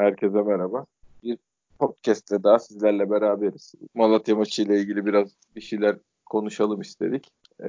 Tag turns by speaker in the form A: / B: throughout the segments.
A: Herkese merhaba. Bir podcast'te daha sizlerle beraberiz. Malatya maçı ile ilgili biraz bir şeyler konuşalım istedik. Ee,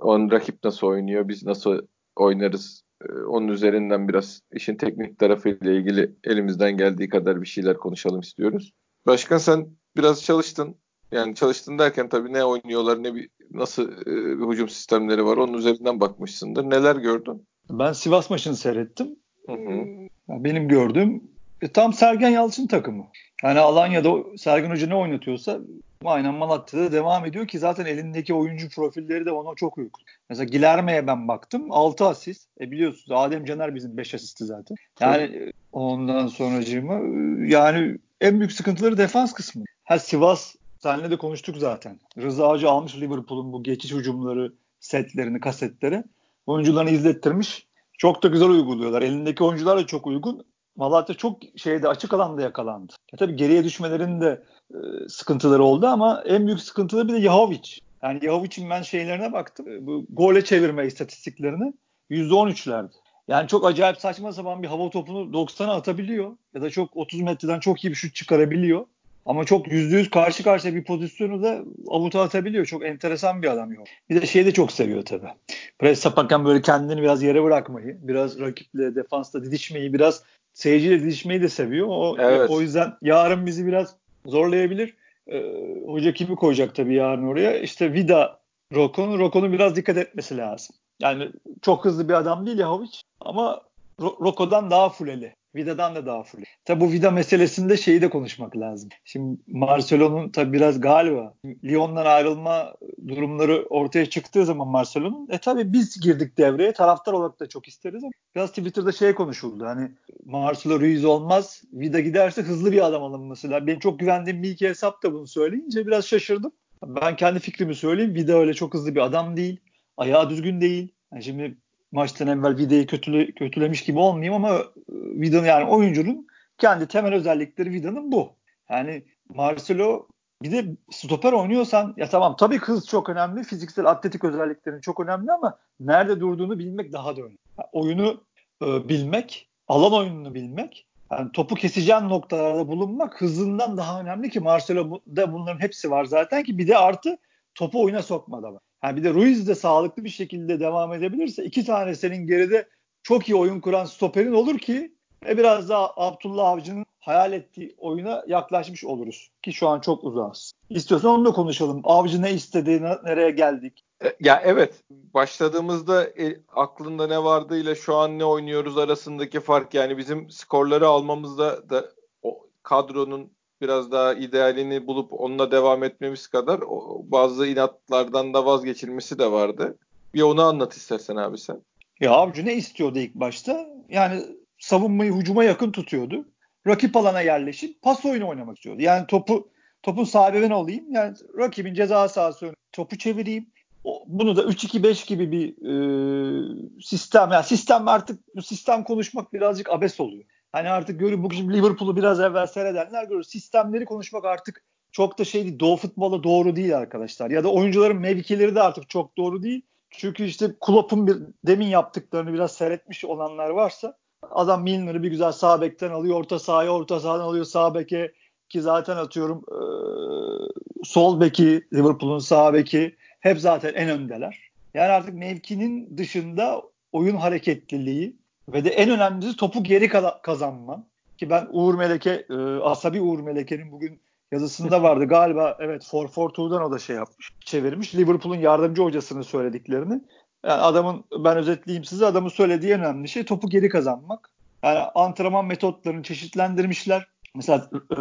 A: onun rakip nasıl oynuyor, biz nasıl oynarız, ee, onun üzerinden biraz işin teknik tarafıyla ilgili elimizden geldiği kadar bir şeyler konuşalım istiyoruz. Başkan sen biraz çalıştın. Yani çalıştın derken tabii ne oynuyorlar, ne bir nasıl e, bir hücum sistemleri var onun üzerinden bakmışsındır. Neler gördün?
B: Ben Sivas maçını seyrettim. Hı hı. Benim gördüğüm e, tam Sergen Yalçın takımı. Yani Alanya'da Sergen Hoca ne oynatıyorsa aynen Malatya'da devam ediyor ki zaten elindeki oyuncu profilleri de ona çok uygun. Mesela Gilerme'ye ben baktım 6 asist. E biliyorsunuz Adem Caner bizim 5 asisti zaten. Yani evet. ondan sonracığıma e, yani en büyük sıkıntıları defans kısmı. Ha Sivas senle de konuştuk zaten. Rıza Hoca almış Liverpool'un bu geçiş hücumları setlerini, kasetleri. Oyuncularını izlettirmiş. Çok da güzel uyguluyorlar. Elindeki oyuncular da çok uygun. Malatya çok şeyde açık alanda yakalandı. Ya tabii geriye düşmelerin de e, sıkıntıları oldu ama en büyük sıkıntıları bir de Yahovic. Yani Yahovic'in ben şeylerine baktım. Bu gole çevirme istatistiklerini %13'lerdi. Yani çok acayip saçma sapan bir hava topunu 90'a atabiliyor. Ya da çok 30 metreden çok iyi bir şut çıkarabiliyor. Ama çok %100 karşı karşıya bir pozisyonu da avuta atabiliyor. Çok enteresan bir adam yok. Bir de şeyi de çok seviyor tabii. Pres yaparken böyle kendini biraz yere bırakmayı, biraz rakiple defansta didişmeyi, biraz seyirciyle didişmeyi de seviyor. O, evet. o yüzden yarın bizi biraz zorlayabilir. Ee, hoca kimi koyacak tabii yarın oraya? İşte Vida Rokon'un Rokon'un biraz dikkat etmesi lazım. Yani çok hızlı bir adam değil Yahovic ama Roko'dan daha fuleli. Vida'dan da daha full. Tabi bu Vida meselesinde şeyi de konuşmak lazım. Şimdi Marcelo'nun tabi biraz galiba Lyon'dan ayrılma durumları ortaya çıktığı zaman Marcelo'nun e tabi biz girdik devreye taraftar olarak da çok isteriz ama biraz Twitter'da şey konuşuldu. Hani Marcelo Ruiz olmaz. Vida giderse hızlı bir adam alınması lazım. Benim çok güvendiğim bir iki hesap da bunu söyleyince biraz şaşırdım. Ben kendi fikrimi söyleyeyim. Vida öyle çok hızlı bir adam değil. Ayağı düzgün değil. Yani şimdi maçtan evvel Vida'yı kötüle, kötülemiş gibi olmayayım ama e, Vida'nın yani oyuncunun kendi temel özellikleri Vida'nın bu. Yani Marcelo bir de stoper oynuyorsan ya tamam tabii hız çok önemli. Fiziksel atletik özelliklerin çok önemli ama nerede durduğunu bilmek daha da önemli. Yani oyunu e, bilmek, alan oyununu bilmek, yani topu keseceğin noktalarda bulunmak hızından daha önemli ki Marcelo'da bunların hepsi var zaten ki bir de artı topu oyuna sokmada var. Yani bir de Ruiz de sağlıklı bir şekilde devam edebilirse iki tane senin geride çok iyi oyun kuran stoperin olur ki e biraz daha Abdullah Avcı'nın hayal ettiği oyuna yaklaşmış oluruz. Ki şu an çok uzağız. İstiyorsan onu da konuşalım. Avcı ne istedi, nereye geldik?
A: E, ya evet başladığımızda e, aklında ne vardığıyla şu an ne oynuyoruz arasındaki fark yani bizim skorları almamızda da o kadronun biraz daha idealini bulup onunla devam etmemiz kadar bazı inatlardan da vazgeçilmesi de vardı. Bir onu anlat istersen abi sen.
B: Ya Avcı ne istiyordu ilk başta? Yani savunmayı hücuma yakın tutuyordu. Rakip alana yerleşip pas oyunu oynamak istiyordu. Yani topu topun sahibi ben olayım. Yani rakibin ceza sahası önü topu çevireyim. Bunu da 3-2-5 gibi bir e, sistem. Yani sistem artık bu sistem konuşmak birazcık abes oluyor. Hani artık görün bugün Liverpool'u biraz evvel seyredenler görür. Sistemleri konuşmak artık çok da şey değil. Doğu futbola doğru değil arkadaşlar. Ya da oyuncuların mevkileri de artık çok doğru değil. Çünkü işte Klopp'un bir, demin yaptıklarını biraz seyretmiş olanlar varsa adam Milner'ı bir güzel sağ bekten alıyor. Orta sahaya orta sahadan alıyor sağ beke ki zaten atıyorum e, sol beki Liverpool'un sağ beki hep zaten en öndeler. Yani artık mevkinin dışında oyun hareketliliği ve de en önemlisi topu geri kazanma. Ki ben Uğur Meleke, e, Asabi Uğur Meleke'nin bugün yazısında vardı. Galiba evet 4-4-2'dan o da şey yapmış, çevirmiş. Liverpool'un yardımcı hocasının söylediklerini. Yani adamın ben özetleyeyim size adamın söylediği en önemli şey topu geri kazanmak. Yani antrenman metotlarını çeşitlendirmişler. Mesela e,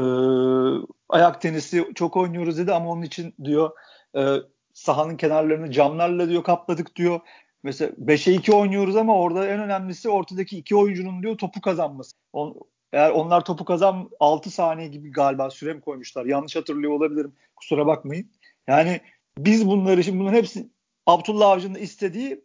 B: ayak tenisi çok oynuyoruz dedi ama onun için diyor e, sahanın kenarlarını camlarla diyor kapladık diyor. Mesela 5'e 2 oynuyoruz ama orada en önemlisi ortadaki iki oyuncunun diyor topu kazanması. On, eğer onlar topu kazan 6 saniye gibi galiba süre mi koymuşlar? Yanlış hatırlıyor olabilirim. Kusura bakmayın. Yani biz bunları şimdi bunların hepsi Abdullah Avcı'nın istediği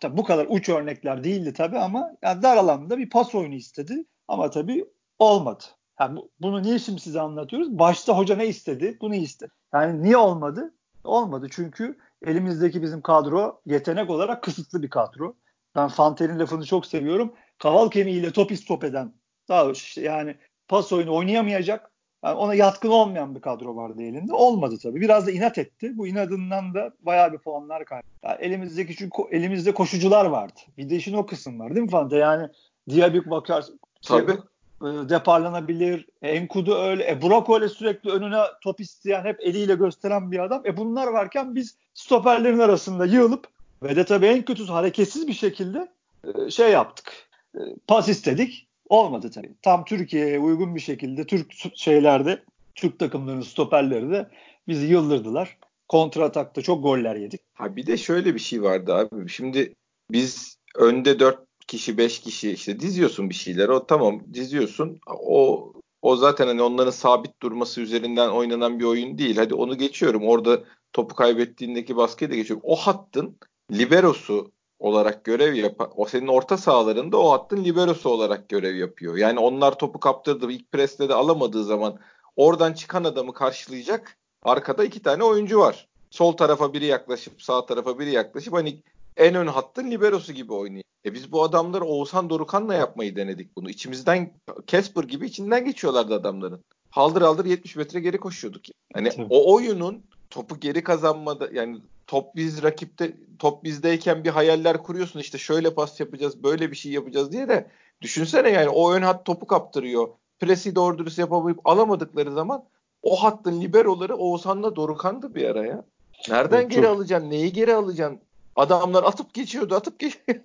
B: tabii bu kadar uç örnekler değildi tabii ama yani dar alanda bir pas oyunu istedi. Ama tabii olmadı. Yani bu, bunu niye şimdi size anlatıyoruz? Başta hoca ne istedi? Bunu istedi. Yani niye olmadı? Olmadı çünkü elimizdeki bizim kadro yetenek olarak kısıtlı bir kadro. Ben Fanter'in lafını çok seviyorum. Kaval kemiğiyle top istop eden Daha işte yani pas oyunu oynayamayacak. Yani ona yatkın olmayan bir kadro vardı elinde. Olmadı tabii. Biraz da inat etti. Bu inadından da bayağı bir puanlar kaybetti. Yani elimizdeki çünkü elimizde koşucular vardı. Bir de işin o kısım var değil mi Fante? Yani Diaby bakar
A: tabii.
B: Deparlanabilir. Enkudu öyle. E Burak öyle sürekli önüne top isteyen hep eliyle gösteren bir adam. E bunlar varken biz stoperlerin arasında yığılıp ve de tabii en kötüsü hareketsiz bir şekilde e, şey yaptık. E, pas istedik. Olmadı tabii. Tam Türkiye'ye uygun bir şekilde Türk şeylerde Türk takımlarının stoperleri de bizi yıldırdılar. Kontra atakta çok goller yedik.
A: Ha bir de şöyle bir şey vardı abi. Şimdi biz önde 4 kişi 5 kişi işte diziyorsun bir şeyler. O tamam diziyorsun. O o zaten hani onların sabit durması üzerinden oynanan bir oyun değil. Hadi onu geçiyorum. Orada topu kaybettiğindeki baskıyı da geçiyorum. O hattın liberosu olarak görev yapan, o senin orta sahalarında o hattın liberosu olarak görev yapıyor. Yani onlar topu kaptırdı, ilk presle de alamadığı zaman oradan çıkan adamı karşılayacak arkada iki tane oyuncu var. Sol tarafa biri yaklaşıp sağ tarafa biri yaklaşıp hani en ön hattın liberosu gibi oynuyor. E biz bu adamları Oğuzhan Dorukan'la yapmayı denedik bunu. İçimizden Casper gibi içinden geçiyorlardı adamların. Haldır haldır 70 metre geri koşuyorduk. Hani Tabii. o oyunun topu geri kazanmada yani top biz rakipte top bizdeyken bir hayaller kuruyorsun işte şöyle pas yapacağız böyle bir şey yapacağız diye de düşünsene yani o ön hat topu kaptırıyor. Presi doğru dürüst yapamayıp alamadıkları zaman o hattın liberoları Oğuzhan'la Dorukan'dı bir ara ya. Nereden evet, geri çok... alacaksın? Neyi geri alacaksın? Adamlar atıp geçiyordu, atıp geçiyordu.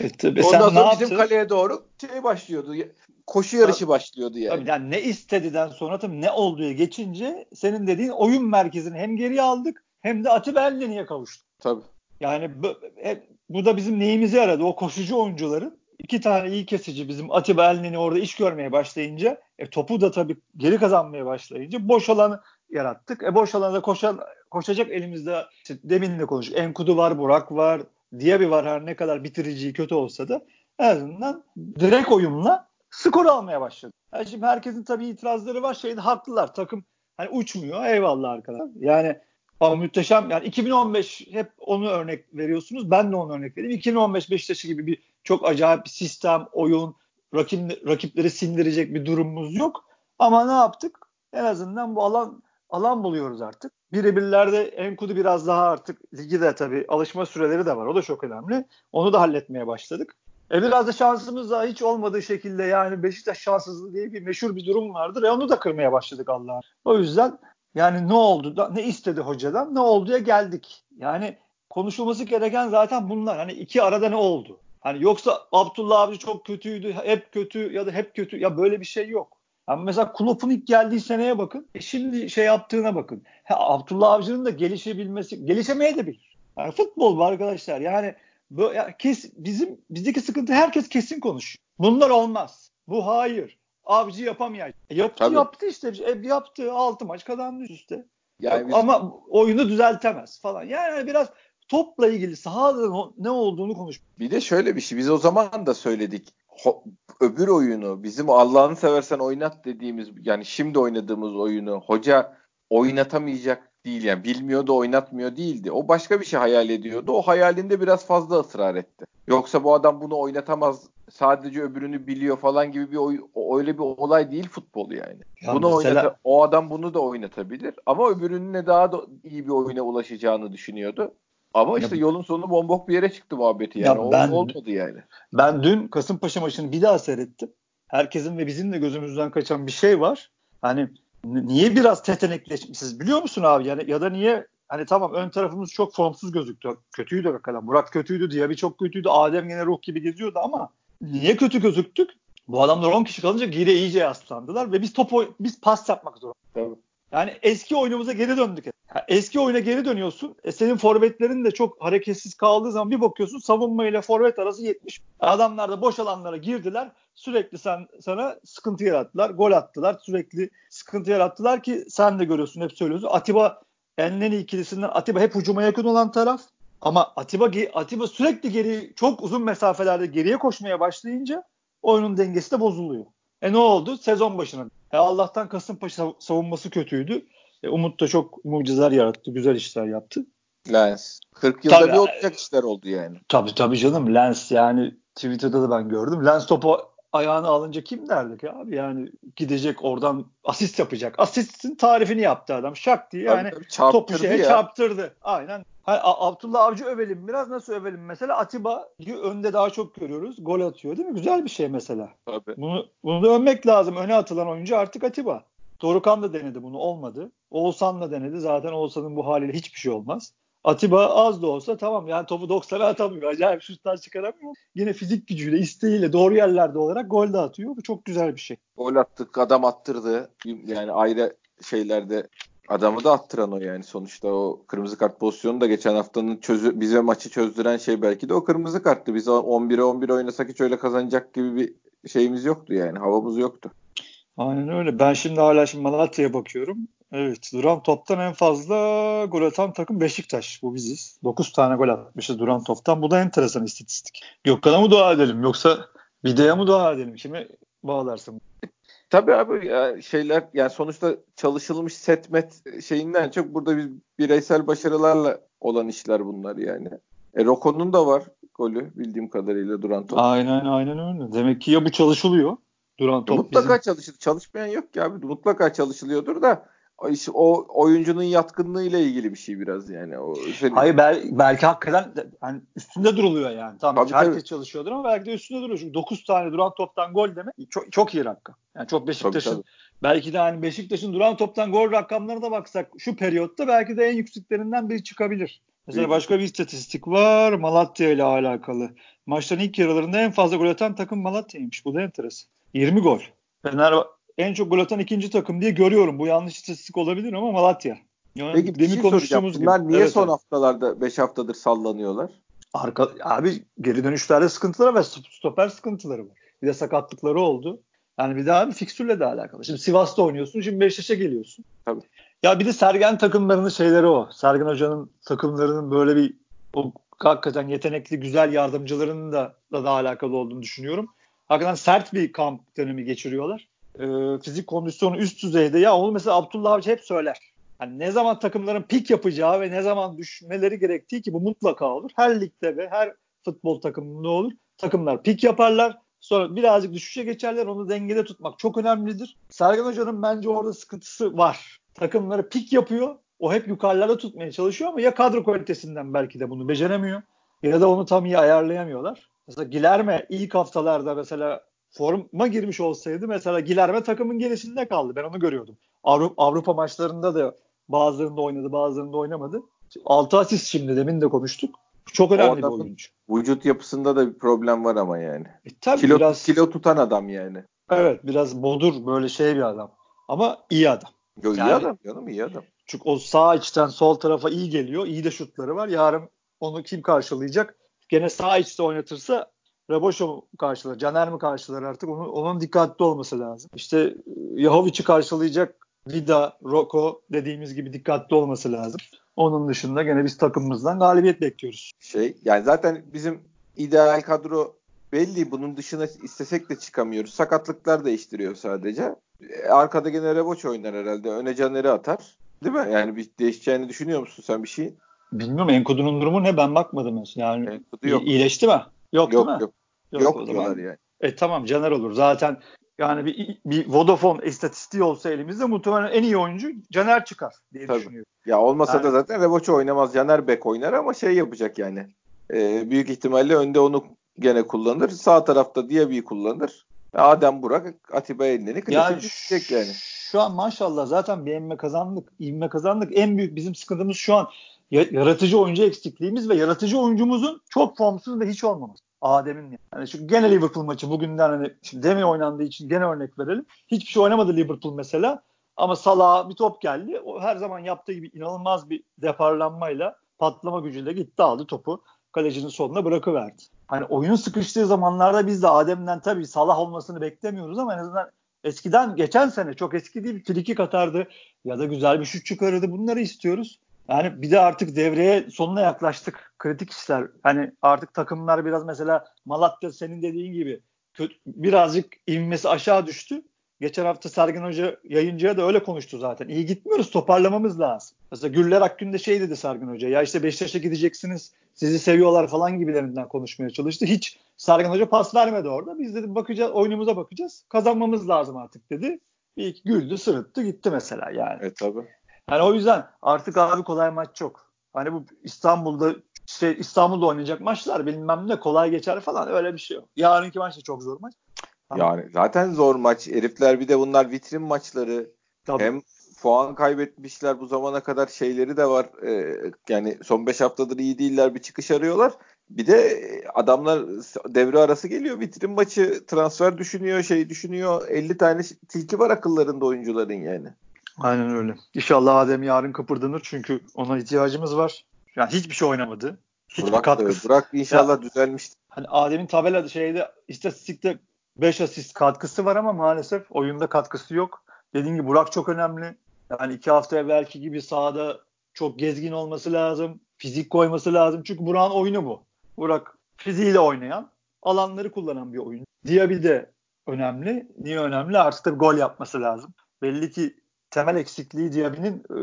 A: E, tabii, Ondan sonra bizim kaleye doğru şey başlıyordu. Koşu yarışı başlıyordu yani.
B: Tabii yani ne istediden sonra tabii ne olduğu geçince senin dediğin oyun merkezini hem geriye aldık hem de Atib Elneni'ye kavuştuk.
A: Tabii.
B: Yani bu, hep, bu da bizim neyimize yaradı. O koşucu oyuncuların iki tane iyi kesici bizim Atiba Elneni orada iş görmeye başlayınca e, topu da tabii geri kazanmaya başlayınca boş alanı yarattık. E boş alanda koşan, koşacak elimizde işte demin de konuştuk. Enkudu var, Burak var, Diaby var her ne kadar bitirici kötü olsa da en azından direkt oyunla skor almaya başladı. Yani şimdi herkesin tabii itirazları var. Şeyde haklılar. Takım hani uçmuyor. Eyvallah arkadaşlar. Yani ama muhteşem yani 2015 hep onu örnek veriyorsunuz. Ben de onu örnek vereyim. 2015 Beşiktaş'ı gibi bir çok acayip bir sistem, oyun, rakip, rakipleri sindirecek bir durumumuz yok. Ama ne yaptık? En azından bu alan alan buluyoruz artık. Birebirlerde Enkudu biraz daha artık ligi de tabii alışma süreleri de var. O da çok önemli. Onu da halletmeye başladık. E biraz da şansımız da hiç olmadığı şekilde yani Beşiktaş şanssızlığı diye bir meşhur bir durum vardır. E onu da kırmaya başladık Allah'a. O yüzden yani ne oldu da ne istedi hocadan ne olduya geldik. Yani konuşulması gereken zaten bunlar. Hani iki arada ne oldu? Hani yoksa Abdullah Avcı çok kötüydü, hep kötü ya da hep kötü. Ya böyle bir şey yok. Ama mesela Klopp'un ilk geldiği seneye bakın. E şimdi şey yaptığına bakın. Ha, Abdullah Avcı'nın da gelişebilmesi, gelişemeye de bilir. Yani futbol bu arkadaşlar. Yani bu ya kes, bizim bizdeki sıkıntı herkes kesin konuşuyor. Bunlar olmaz. Bu hayır. Avcı yapamayacak. E yaptı Tabii. yaptı işte. E, yaptı. Altı maç kazandı üstte. Yani biz... Ama oyunu düzeltemez falan. Yani biraz topla ilgili sahada ne olduğunu konuş.
A: Bir de şöyle bir şey. Biz o zaman da söyledik. Öbür oyunu bizim Allah'ını seversen oynat dediğimiz yani şimdi oynadığımız oyunu hoca oynatamayacak değil yani bilmiyordu oynatmıyor değildi. O başka bir şey hayal ediyordu. O hayalinde biraz fazla ısrar etti. Yoksa bu adam bunu oynatamaz sadece öbürünü biliyor falan gibi bir oy, öyle bir olay değil futbol yani. Ya bunu mesela... oynata, o adam bunu da oynatabilir ama öbürünün daha da iyi bir oyuna ulaşacağını düşünüyordu. Ama işte ya, yolun sonu bombok bir yere çıktı muhabbeti yani. Ya ben, olmadı yani.
B: Ben dün Kasımpaşa maçını bir daha seyrettim. Herkesin ve bizim de gözümüzden kaçan bir şey var. Hani niye biraz tetenekleşmişiz biliyor musun abi? Yani ya da niye hani tamam ön tarafımız çok formsuz gözüktü. Kötüydü hakikaten. Murat kötüydü, Diaby çok kötüydü. Adem yine ruh gibi geziyordu ama niye kötü gözüktük? Bu adamlar 10 kişi kalınca geri iyice yaslandılar ve biz top biz pas yapmak zorundayız. Yani eski oyunumuza geri döndük. Yani eski oyuna geri dönüyorsun. E senin forvetlerin de çok hareketsiz kaldığı zaman bir bakıyorsun savunma ile forvet arası 70. Adamlar da boş alanlara girdiler. Sürekli sen sana sıkıntı yarattılar. Gol attılar. Sürekli sıkıntı yarattılar ki sen de görüyorsun hep söylüyorsun. Atiba Enleni ikilisinden Atiba hep hücuma yakın olan taraf. Ama Atiba Atiba sürekli geri çok uzun mesafelerde geriye koşmaya başlayınca oyunun dengesi de bozuluyor. E ne oldu? Sezon başına. E Allah'tan Kasımpaşa savunması kötüydü. E Umut da çok mucizeler yarattı. Güzel işler yaptı.
A: Lens. 40 yılda tabii, bir olacak işler oldu yani.
B: Tabii tabii canım. Lens yani Twitter'da da ben gördüm. Lens topu ayağını alınca kim derdik ya abi yani gidecek oradan asist yapacak. Asistin tarifini yaptı adam. Şak diye yani tabii, tabii, topu şeye ya. çarptırdı. Aynen. Hani Abdullah Avcı övelim biraz nasıl övelim mesela Atiba'yı önde daha çok görüyoruz. Gol atıyor değil mi? Güzel bir şey mesela. Tabii. Bunu, bunu da övmek lazım. Öne atılan oyuncu artık Atiba. Dorukan da denedi bunu olmadı. Oğuzhan da denedi. Zaten Oğuzhan'ın bu haliyle hiçbir şey olmaz. Atiba az da olsa tamam yani topu 90'a atamıyor. Acayip şutlar çıkaramıyor. Yine fizik gücüyle, isteğiyle doğru yerlerde olarak gol de atıyor. Bu çok güzel bir şey.
A: Gol attık, adam attırdı. Yani ayrı şeylerde adamı da attıran o yani sonuçta o kırmızı kart pozisyonu da geçen haftanın çözü, bize maçı çözdüren şey belki de o kırmızı karttı. Biz 11'e 11 oynasak hiç öyle kazanacak gibi bir şeyimiz yoktu yani havamız yoktu.
B: Aynen öyle. Ben şimdi hala şimdi Malatya'ya bakıyorum. Evet. Duran toptan en fazla gol atan takım Beşiktaş. Bu biziz. 9 tane gol atmışız duran toptan. Bu da enteresan istatistik. Gökhan'a mı dua edelim yoksa Vide'ye mı dua edelim? Şimdi bağlarsın.
A: Tabii abi ya şeyler yani sonuçta çalışılmış setmet şeyinden çok burada biz bireysel başarılarla olan işler bunlar yani. E Roko'nun da var golü bildiğim kadarıyla duran top.
B: Aynen aynen öyle. Demek ki ya bu çalışılıyor duran top.
A: Mutlaka bizim... çalışır. Çalışmayan yok ki abi. Mutlaka çalışılıyordur da işte o oyuncunun yatkınlığıyla ilgili bir şey biraz yani. O
B: özellikle... Hayır bel, belki hakikaten yani üstünde duruluyor yani. Tamam tabii, herkes tabii. çalışıyordur ama belki de üstünde duruyor. Çünkü 9 tane duran toptan gol demek çok, çok iyi rakam. Yani çok Beşiktaş'ın belki de hani Beşiktaş'ın duran toptan gol rakamlarına da baksak şu periyotta belki de en yükseklerinden biri çıkabilir. Mesela başka bir istatistik var Malatya ile alakalı. Maçların ilk yarılarında en fazla gol atan takım Malatya'ymış. Bu da enteresan. 20 gol. Fener en çok gol atan ikinci takım diye görüyorum. Bu yanlış istatistik olabilir ama Malatya.
A: Yani Peki bir şey. Bunlar gibi. niye evet, son evet. haftalarda 5 haftadır sallanıyorlar?
B: Arka, abi geri dönüşlerde sıkıntıları ve stoper sıkıntıları var. Bir de sakatlıkları oldu. Yani bir daha bir fikstürle de alakalı. Şimdi Sivas'ta oynuyorsun, şimdi Beşiktaş'a geliyorsun. Tabii. Ya bir de Sergen takımlarının şeyleri o. Sergen Hoca'nın takımlarının böyle bir o hakikaten yetenekli, güzel yardımcılarının da, da, da alakalı olduğunu düşünüyorum. Hakikaten sert bir kamp dönemi geçiriyorlar e, fizik kondisyonu üst düzeyde. Ya onu mesela Abdullah Avcı hep söyler. Yani ne zaman takımların pik yapacağı ve ne zaman düşmeleri gerektiği ki bu mutlaka olur. Her ligde ve her futbol takımında olur. Takımlar pik yaparlar. Sonra birazcık düşüşe geçerler. Onu dengede tutmak çok önemlidir. Sergen Hoca'nın bence orada sıkıntısı var. Takımları pik yapıyor. O hep yukarılarda tutmaya çalışıyor ama ya kadro kalitesinden belki de bunu beceremiyor ya da onu tam iyi ayarlayamıyorlar. Mesela Gilerme ilk haftalarda mesela forma girmiş olsaydı mesela Gilerme takımın gerisinde kaldı. Ben onu görüyordum. Avrupa, Avrupa maçlarında da bazılarında oynadı bazılarında oynamadı. 6 asist şimdi demin de konuştuk. Çok önemli bir oyuncu.
A: Vücut yapısında da bir problem var ama yani. E, tabii kilo, biraz, kilo tutan adam yani.
B: Evet biraz bodur böyle şey bir adam. Ama iyi adam.
A: Yo, yani, iyi adam canım iyi adam.
B: Çünkü o sağ içten sol tarafa iyi geliyor. İyi de şutları var. Yarın onu kim karşılayacak? Gene sağ içte oynatırsa Raboşo karşılar, Caner mi karşılar artık onun, onun dikkatli olması lazım. İşte e, Yahovic'i karşılayacak Vida, Roko dediğimiz gibi dikkatli olması lazım. Onun dışında gene biz takımımızdan galibiyet bekliyoruz.
A: Şey yani zaten bizim ideal kadro belli. Bunun dışına istesek de çıkamıyoruz. Sakatlıklar değiştiriyor sadece. E, arkada gene Reboç oynar herhalde. Öne Caner'i atar. Değil mi? Yani bir değişeceğini düşünüyor musun sen bir şey?
B: Bilmiyorum Enkudu'nun durumu ne ben bakmadım. Yani Enkudu yok. İyileşti mi? Yok, yok değil mi? Yok.
A: Yok, yok diyorlar yani.
B: E tamam Caner olur. Zaten yani bir, bir Vodafone istatistiği olsa elimizde muhtemelen en iyi oyuncu Caner çıkar diye Tabii. düşünüyorum.
A: Ya olmasa yani, da zaten Revoç'u oynamaz. Caner bek oynar ama şey yapacak yani. E, büyük ihtimalle önde onu gene kullanır. Sağ tarafta Diaby'i kullanır. Adem Burak, Atiba Elneni
B: yani, yani. Şu an maşallah zaten bir emme kazandık. İvme kazandık. En büyük bizim sıkıntımız şu an yaratıcı oyuncu eksikliğimiz ve yaratıcı oyuncumuzun çok formsuz ve hiç olmaması. Adem'in yani şu gene Liverpool maçı bugünden hani şimdi demin oynandığı için gene örnek verelim. Hiçbir şey oynamadı Liverpool mesela. Ama Salah'a bir top geldi. O her zaman yaptığı gibi inanılmaz bir deparlanmayla patlama gücüyle gitti aldı topu. Kalecinin soluna bırakıverdi. Hani oyun sıkıştığı zamanlarda biz de Adem'den tabii Salah olmasını beklemiyoruz ama en azından eskiden geçen sene çok eski değil frikik atardı ya da güzel bir şut çıkarırdı. Bunları istiyoruz. Yani bir de artık devreye sonuna yaklaştık. Kritik işler. Hani artık takımlar biraz mesela Malatya senin dediğin gibi kötü, birazcık ivmesi aşağı düştü. geçen hafta Sergen Hoca yayıncıya da öyle konuştu zaten. İyi gitmiyoruz toparlamamız lazım. Mesela Güller Akgün'de şey dedi Sergen Hoca. Ya işte Beşiktaş'a gideceksiniz sizi seviyorlar falan gibilerinden konuşmaya çalıştı. Hiç Sergen Hoca pas vermedi orada. Biz dedi bakacağız oyunumuza bakacağız. Kazanmamız lazım artık dedi. Bir iki güldü sırıttı gitti mesela yani.
A: Evet tabii.
B: Yani o yüzden artık abi kolay maç çok. Hani bu İstanbul'da şey İstanbul'da oynayacak maçlar bilmem ne kolay geçer falan öyle bir şey yok. Yarınki maç da çok zor maç.
A: Yani zaten zor maç. Herifler bir de bunlar vitrin maçları. Tabii. Hem puan kaybetmişler bu zamana kadar şeyleri de var. Ee, yani son 5 haftadır iyi değiller bir çıkış arıyorlar. Bir de adamlar devre arası geliyor. Vitrin maçı transfer düşünüyor, şey düşünüyor. 50 tane tilki var akıllarında oyuncuların yani.
B: Aynen öyle. İnşallah Adem yarın kıpırdanır çünkü ona ihtiyacımız var. Yani hiçbir şey oynamadı.
A: Hiçbir Burak, katkısı. Burak inşallah ya, düzelmiştir.
B: Hani Adem'in tabela şeyde istatistikte 5 asist katkısı var ama maalesef oyunda katkısı yok. Dediğim gibi Burak çok önemli. Yani iki hafta evvelki gibi sahada çok gezgin olması lazım. Fizik koyması lazım. Çünkü Burak'ın oyunu bu. Burak fiziğiyle oynayan, alanları kullanan bir oyun. Diaby de önemli. Niye önemli? Artık tabii gol yapması lazım. Belli ki temel eksikliği Diaby'nin e,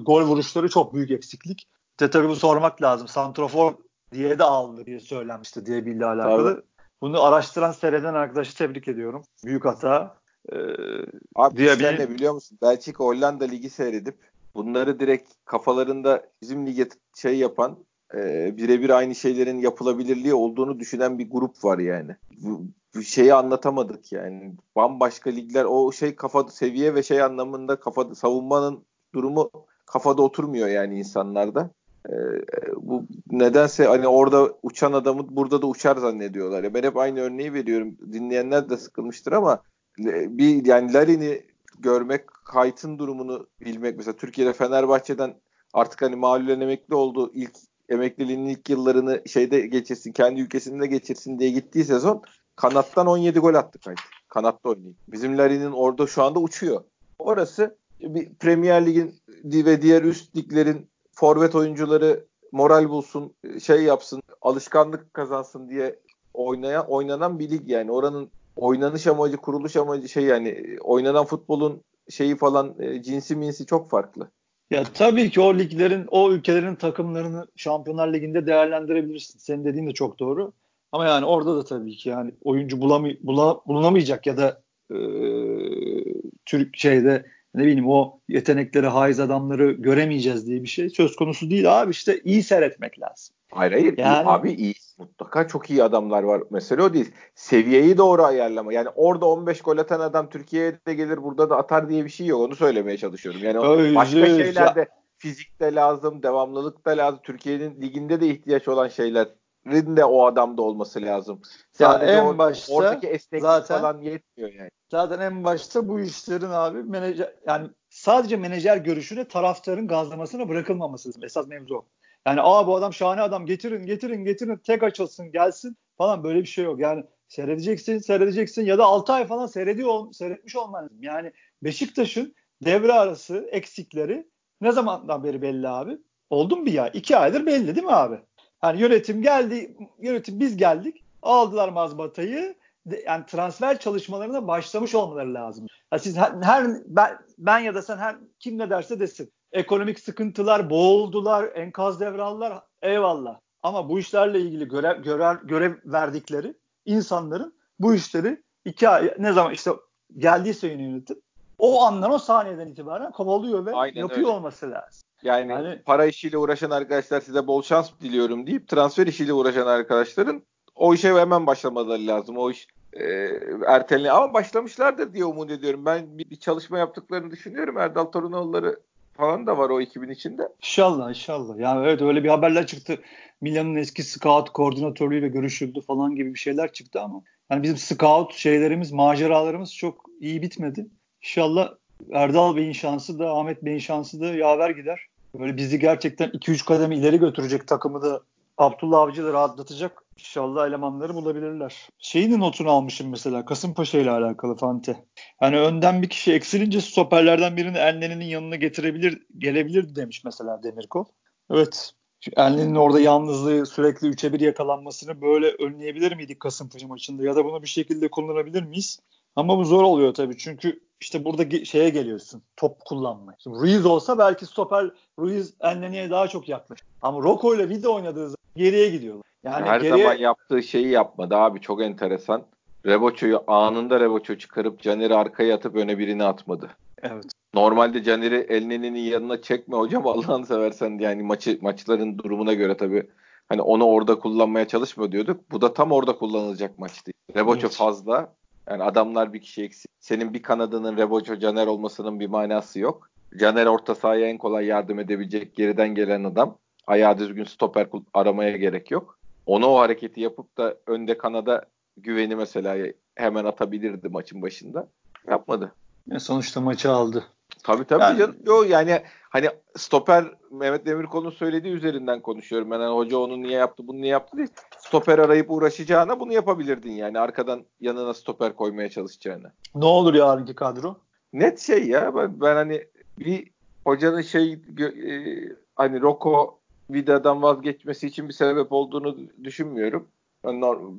B: gol vuruşları çok büyük eksiklik. De tabii bu sormak lazım. Santrofor diye de aldı diye söylenmişti Diaby ile alakalı. Tabii. Bunu araştıran seyreden arkadaşı tebrik ediyorum. Büyük hata.
A: Ee, Abi Diaby... sen ne biliyor musun? Belçika Hollanda ligi seyredip bunları direkt kafalarında bizim lige şey yapan e, birebir aynı şeylerin yapılabilirliği olduğunu düşünen bir grup var yani. Bu, bu şeyi anlatamadık yani. Bambaşka ligler o şey kafa seviye ve şey anlamında kafa savunmanın durumu kafada oturmuyor yani insanlarda. Ee, bu nedense hani orada uçan adamı burada da uçar zannediyorlar. Ya ben hep aynı örneği veriyorum. Dinleyenler de sıkılmıştır ama e, bir yani Larin'i görmek, Kayt'ın durumunu bilmek mesela Türkiye'de Fenerbahçe'den artık hani mahallen emekli oldu. ilk emekliliğinin ilk yıllarını şeyde geçirsin, kendi ülkesinde geçirsin diye gittiği sezon kanattan 17 gol attı Kayt. Kanatta oynayıp. Bizim Larin'in orada şu anda uçuyor. Orası bir Premier Lig'in ve diğer üst liglerin forvet oyuncuları moral bulsun, şey yapsın, alışkanlık kazansın diye oynayan oynanan bir lig yani. Oranın oynanış amacı, kuruluş amacı şey yani oynanan futbolun şeyi falan e, cinsi minsi çok farklı.
B: Ya tabii ki o liglerin, o ülkelerin takımlarını Şampiyonlar Ligi'nde değerlendirebilirsin. Senin dediğin de çok doğru. Ama yani orada da tabii ki yani oyuncu bulamay bula, bulunamayacak ya da e, Türk şeyde ne bileyim o yetenekleri, haiz adamları göremeyeceğiz diye bir şey söz konusu değil abi işte iyi seyretmek lazım.
A: Hayır hayır yani, abi iyi mutlaka çok iyi adamlar var mesele o değil. Seviyeyi doğru ayarlama. Yani orada 15 gol atan adam Türkiye'ye de gelir burada da atar diye bir şey yok. Onu söylemeye çalışıyorum. Yani başka şeylerde fizik de lazım, devamlılık da lazım. Türkiye'nin liginde de ihtiyaç olan şeyler de o adamda olması lazım.
B: Sadece ya en başta
A: oradaki esneklik zaten, falan yetmiyor yani.
B: Zaten en başta bu işlerin abi menajer yani sadece menajer görüşüne taraftarın gazlamasına bırakılmaması lazım. Esas mevzu Yani aa bu adam şahane adam getirin getirin getirin tek açılsın gelsin falan böyle bir şey yok. Yani seyredeceksin seyredeceksin ya da 6 ay falan seyrediyor seyretmiş olman lazım. Yani Beşiktaş'ın devre arası eksikleri ne zamandan beri belli abi? Oldu mu bir ya? İki aydır belli değil mi abi? Hani yönetim geldi, yönetim biz geldik, aldılar mazbatayı. Yani transfer çalışmalarına başlamış olmaları lazım. Yani siz her, her ben, ben ya da sen her kim ne derse desin. Ekonomik sıkıntılar, boğuldular, enkaz devraldılar. Eyvallah. Ama bu işlerle ilgili görev, görev, görev verdikleri insanların bu işleri iki ay ne zaman işte geldiyse yönetim o andan o saniyeden itibaren kovalıyor ve Aynen yapıyor öyle. olması lazım.
A: Yani, yani para işiyle uğraşan arkadaşlar size bol şans diliyorum deyip transfer işiyle uğraşan arkadaşların o işe hemen başlamaları lazım. O iş e, ertelene ama başlamışlardır diye umut ediyorum. Ben bir, bir çalışma yaptıklarını düşünüyorum. Erdal Torunoğulları falan da var o ekibin içinde.
B: İnşallah inşallah. Yani evet öyle bir haberler çıktı. Milan'ın eski scout koordinatörüyle görüşüldü falan gibi bir şeyler çıktı ama yani bizim scout şeylerimiz, maceralarımız çok iyi bitmedi. İnşallah Erdal Bey'in şansı da Ahmet Bey'in şansı da yaver gider. Böyle bizi gerçekten 2-3 kademe ileri götürecek takımı da Abdullah Avcı da rahatlatacak. İnşallah elemanları bulabilirler. Şeyinin notunu almışım mesela Kasımpaşa ile alakalı Fante. Hani önden bir kişi eksilince stoperlerden birini Enne'nin yanına getirebilir, gelebilirdi demiş mesela Demirkol. Evet. Enne'nin orada yalnızlığı sürekli 3'e 1 yakalanmasını böyle önleyebilir miydik Kasımpaşa maçında ya da bunu bir şekilde kullanabilir miyiz? Ama bu zor oluyor tabii çünkü işte burada şeye geliyorsun. Top kullanmaya. Şimdi Ruiz olsa belki stoper Ruiz Enleni'ye daha çok yaklaşır. Ama Rocco ile Vida oynadığı zaman geriye gidiyorlar.
A: Yani her geriye... zaman yaptığı şeyi yapmadı abi çok enteresan. Reboço'yu anında Reboço çıkarıp Caner'i arkaya atıp öne birini atmadı.
B: Evet.
A: Normalde Caner'i Elneni'nin yanına çekme hocam Allah'ını seversen yani maçı maçların durumuna göre tabii hani onu orada kullanmaya çalışmıyor diyorduk. Bu da tam orada kullanılacak maçtı. Reboço evet. fazla. Yani adamlar bir kişi eksik. Senin bir kanadının Reboço Caner olmasının bir manası yok. Caner orta sahaya en kolay yardım edebilecek geriden gelen adam. Ayağı düzgün stoper aramaya gerek yok. Onu o hareketi yapıp da önde kanada güveni mesela hemen atabilirdi maçın başında. Yapmadı.
B: Ya sonuçta maçı aldı.
A: Tabii tabii yani, canım. Yo, yani hani stoper Mehmet Demirkol'un söylediği üzerinden konuşuyorum. Ben yani hoca onu niye yaptı bunu niye yaptı değil. Stoper arayıp uğraşacağına bunu yapabilirdin yani. Arkadan yanına stoper koymaya çalışacağına.
B: Ne olur yarınki kadro?
A: Net şey ya ben, ben hani bir hocanın şey e, hani Roko Vida'dan vazgeçmesi için bir sebep olduğunu düşünmüyorum.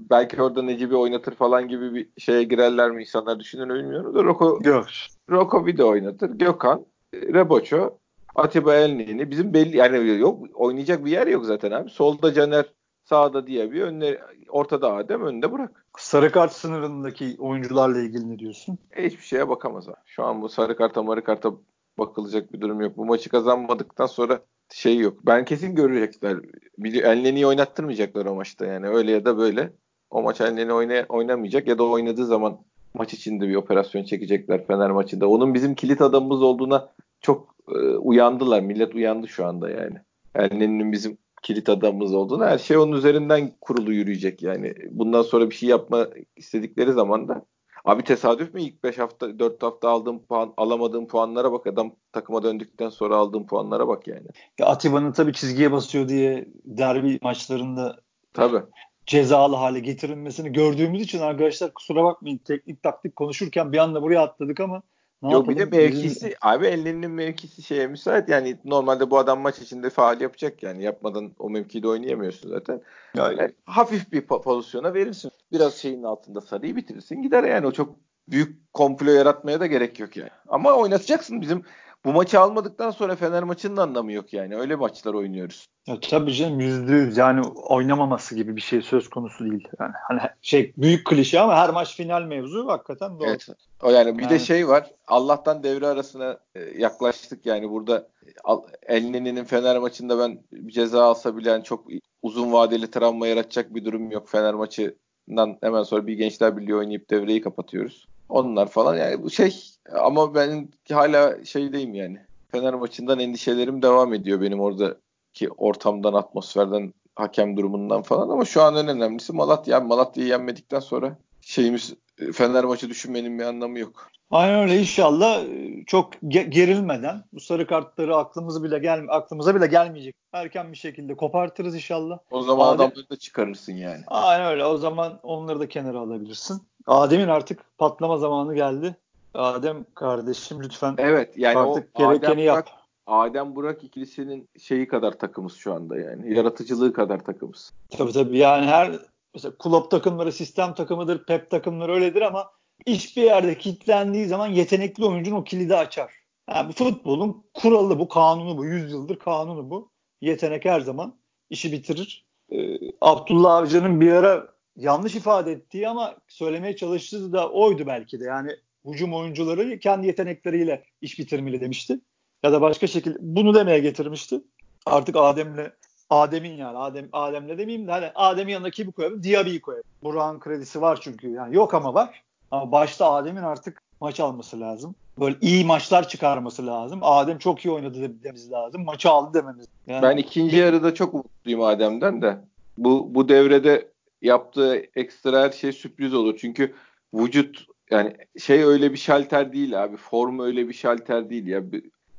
A: belki orada Necip'i oynatır falan gibi bir şeye girerler mi insanlar düşünür bilmiyorum da Roko,
B: Yok.
A: Roko Vida oynatır. Gökhan, Reboço, Atiba Elnini bizim belli yani yok oynayacak bir yer yok zaten abi. Solda Caner, sağda diye bir önde ortada Adem önde bırak.
B: Sarı kart sınırındaki oyuncularla ilgili ne diyorsun?
A: E, hiçbir şeye bakamaz abi. Şu an bu sarı karta marı karta bakılacak bir durum yok. Bu maçı kazanmadıktan sonra şey yok. Ben kesin görecekler. Elneni'yi oynattırmayacaklar o maçta yani. Öyle ya da böyle. O maç Elneni oyna, oynamayacak ya da oynadığı zaman maç içinde bir operasyon çekecekler Fener maçında. Onun bizim kilit adamımız olduğuna çok e, uyandılar. Millet uyandı şu anda yani. Elneni'nin bizim kilit adamımız olduğuna her şey onun üzerinden kurulu yürüyecek yani. Bundan sonra bir şey yapma istedikleri zaman da Abi tesadüf mü? İlk 5 hafta 4 hafta aldığım puan alamadığım puanlara bak. Adam takıma döndükten sonra aldığım puanlara bak yani.
B: Ya Atiba'nın tabii çizgiye basıyor diye derbi maçlarında
A: tabii.
B: cezalı hale getirilmesini gördüğümüz için arkadaşlar kusura bakmayın teknik taktik konuşurken bir anda buraya atladık ama
A: ne Yok bir de mevkisi Bizim... abi ellerinin mevkisi şeye müsait yani normalde bu adam maç içinde faal yapacak yani yapmadan o mevkide oynayamıyorsun zaten. Yani, yani hafif bir pozisyona verirsin. Biraz şeyin altında sarıyı bitirirsin gider yani o çok büyük komplo yaratmaya da gerek yok yani. Ama oynatacaksın bizim bu maçı almadıktan sonra Fener maçının anlamı yok yani. Öyle maçlar oynuyoruz.
B: Ya tabii canım yüzde yüz yani oynamaması gibi bir şey söz konusu değil. Yani hani şey büyük klişe ama her maç final mevzu hakikaten doğru. Evet.
A: O yani bir yani. de şey var. Allah'tan devre arasına e, yaklaştık yani burada Elneni'nin Fener maçında ben ceza alsa bile yani çok uzun vadeli travma yaratacak bir durum yok. Fener maçından hemen sonra bir Gençler Birliği oynayıp devreyi kapatıyoruz. Onlar falan yani bu şey ama ben hala şeydeyim yani. Fener maçından endişelerim devam ediyor benim oradaki ortamdan, atmosferden, hakem durumundan falan ama şu an en önemlisi Malatya. Malatya'yı yenmedikten sonra şeyimiz Fener maçı düşünmenin bir anlamı yok.
B: Aynen öyle inşallah e, çok gerilmeden bu sarı kartları aklımıza bile gel aklımıza bile gelmeyecek. Erken bir şekilde kopartırız inşallah.
A: O zaman Adem, adamları da çıkarırsın yani.
B: Aynen öyle. O zaman onları da kenara alabilirsin. Adem'in artık patlama zamanı geldi. Adem kardeşim lütfen
A: evet, yani
B: artık gerekeni Adem yap. Burak,
A: Adem Burak ikilisinin şeyi kadar takımız şu anda yani. Yaratıcılığı kadar takımız.
B: Tabii tabii yani her mesela kulüp takımları sistem takımıdır, pep takımları öyledir ama iş bir yerde kilitlendiği zaman yetenekli oyuncunun o kilidi açar. Yani bu futbolun kuralı bu, kanunu bu. Yüzyıldır kanunu bu. Yetenek her zaman işi bitirir. Ee, Abdullah Avcı'nın bir ara yanlış ifade ettiği ama söylemeye çalıştığı da oydu belki de. Yani hücum oyuncuları kendi yetenekleriyle iş bitirmeli demişti. Ya da başka şekilde bunu demeye getirmişti. Artık Adem'le Adem'in yani Adem Adem'le demeyeyim de hani Adem'in yanına kimi koyalım? Diaby'i koyalım. Burak'ın kredisi var çünkü. Yani yok ama var. Ama başta Adem'in artık maç alması lazım. Böyle iyi maçlar çıkarması lazım. Adem çok iyi oynadı dememiz lazım. Maçı aldı dememiz.
A: Yani, ben ikinci yarıda çok umutluyum Adem'den de. Bu bu devrede yaptığı ekstra her şey sürpriz olur. Çünkü vücut yani şey öyle bir şalter değil abi. Form öyle bir şalter değil ya.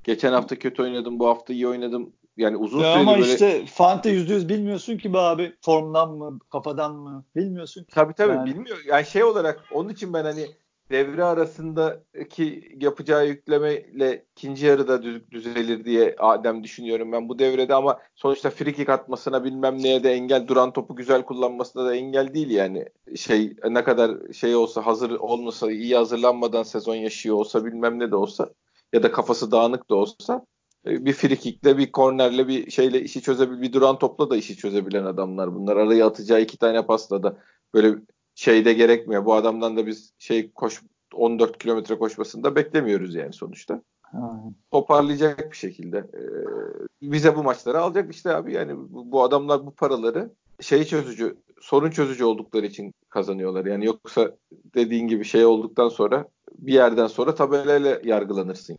A: Geçen hafta kötü oynadım, bu hafta iyi oynadım. Yani uzun
B: ya ama böyle... işte Fante yüz bilmiyorsun ki be abi. Formdan mı, kafadan mı bilmiyorsun ki.
A: Tabii tabii yani. bilmiyor. Yani şey olarak onun için ben hani devre arasındaki yapacağı yüklemeyle ikinci yarıda düz, düzelir diye Adem düşünüyorum ben bu devrede ama sonuçta free kick atmasına bilmem neye de engel duran topu güzel kullanmasına da engel değil yani şey ne kadar şey olsa hazır olmasa iyi hazırlanmadan sezon yaşıyor olsa bilmem ne de olsa ya da kafası dağınık da olsa e, bir frikikle bir kornerle bir şeyle işi çözebil bir duran topla da işi çözebilen adamlar bunlar. Araya atacağı iki tane pasla da böyle şeyde gerekmiyor. Bu adamdan da biz şey koş 14 kilometre koşmasını da beklemiyoruz yani sonuçta. Aynen. Toparlayacak bir şekilde. Ee, bize bu maçları alacak işte abi yani bu, bu adamlar bu paraları şey çözücü, sorun çözücü oldukları için kazanıyorlar. Yani yoksa dediğin gibi şey olduktan sonra bir yerden sonra tabelayla yargılanırsın.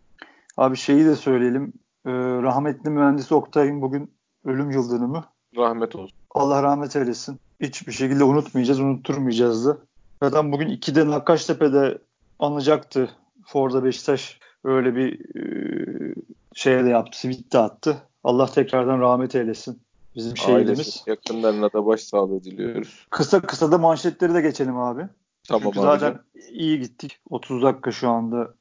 B: Abi şeyi de söyleyelim. Ee, rahmetli mühendis Oktay'ın bugün ölüm yıl dönümü.
A: Rahmet olsun.
B: Allah rahmet eylesin. Hiçbir şekilde unutmayacağız, unutturmayacağız da. Zaten bugün 2'de Nakkaştepe'de anacaktı. Forza Beşiktaş öyle bir şeye de yaptı, tweet de attı. Allah tekrardan rahmet eylesin. Bizim şehidimiz.
A: Yakınlarına da başsağlığı diliyoruz.
B: Kısa kısa da manşetleri de geçelim abi.
A: Tamam
B: Çünkü zaten iyi gittik. 30 dakika şu anda.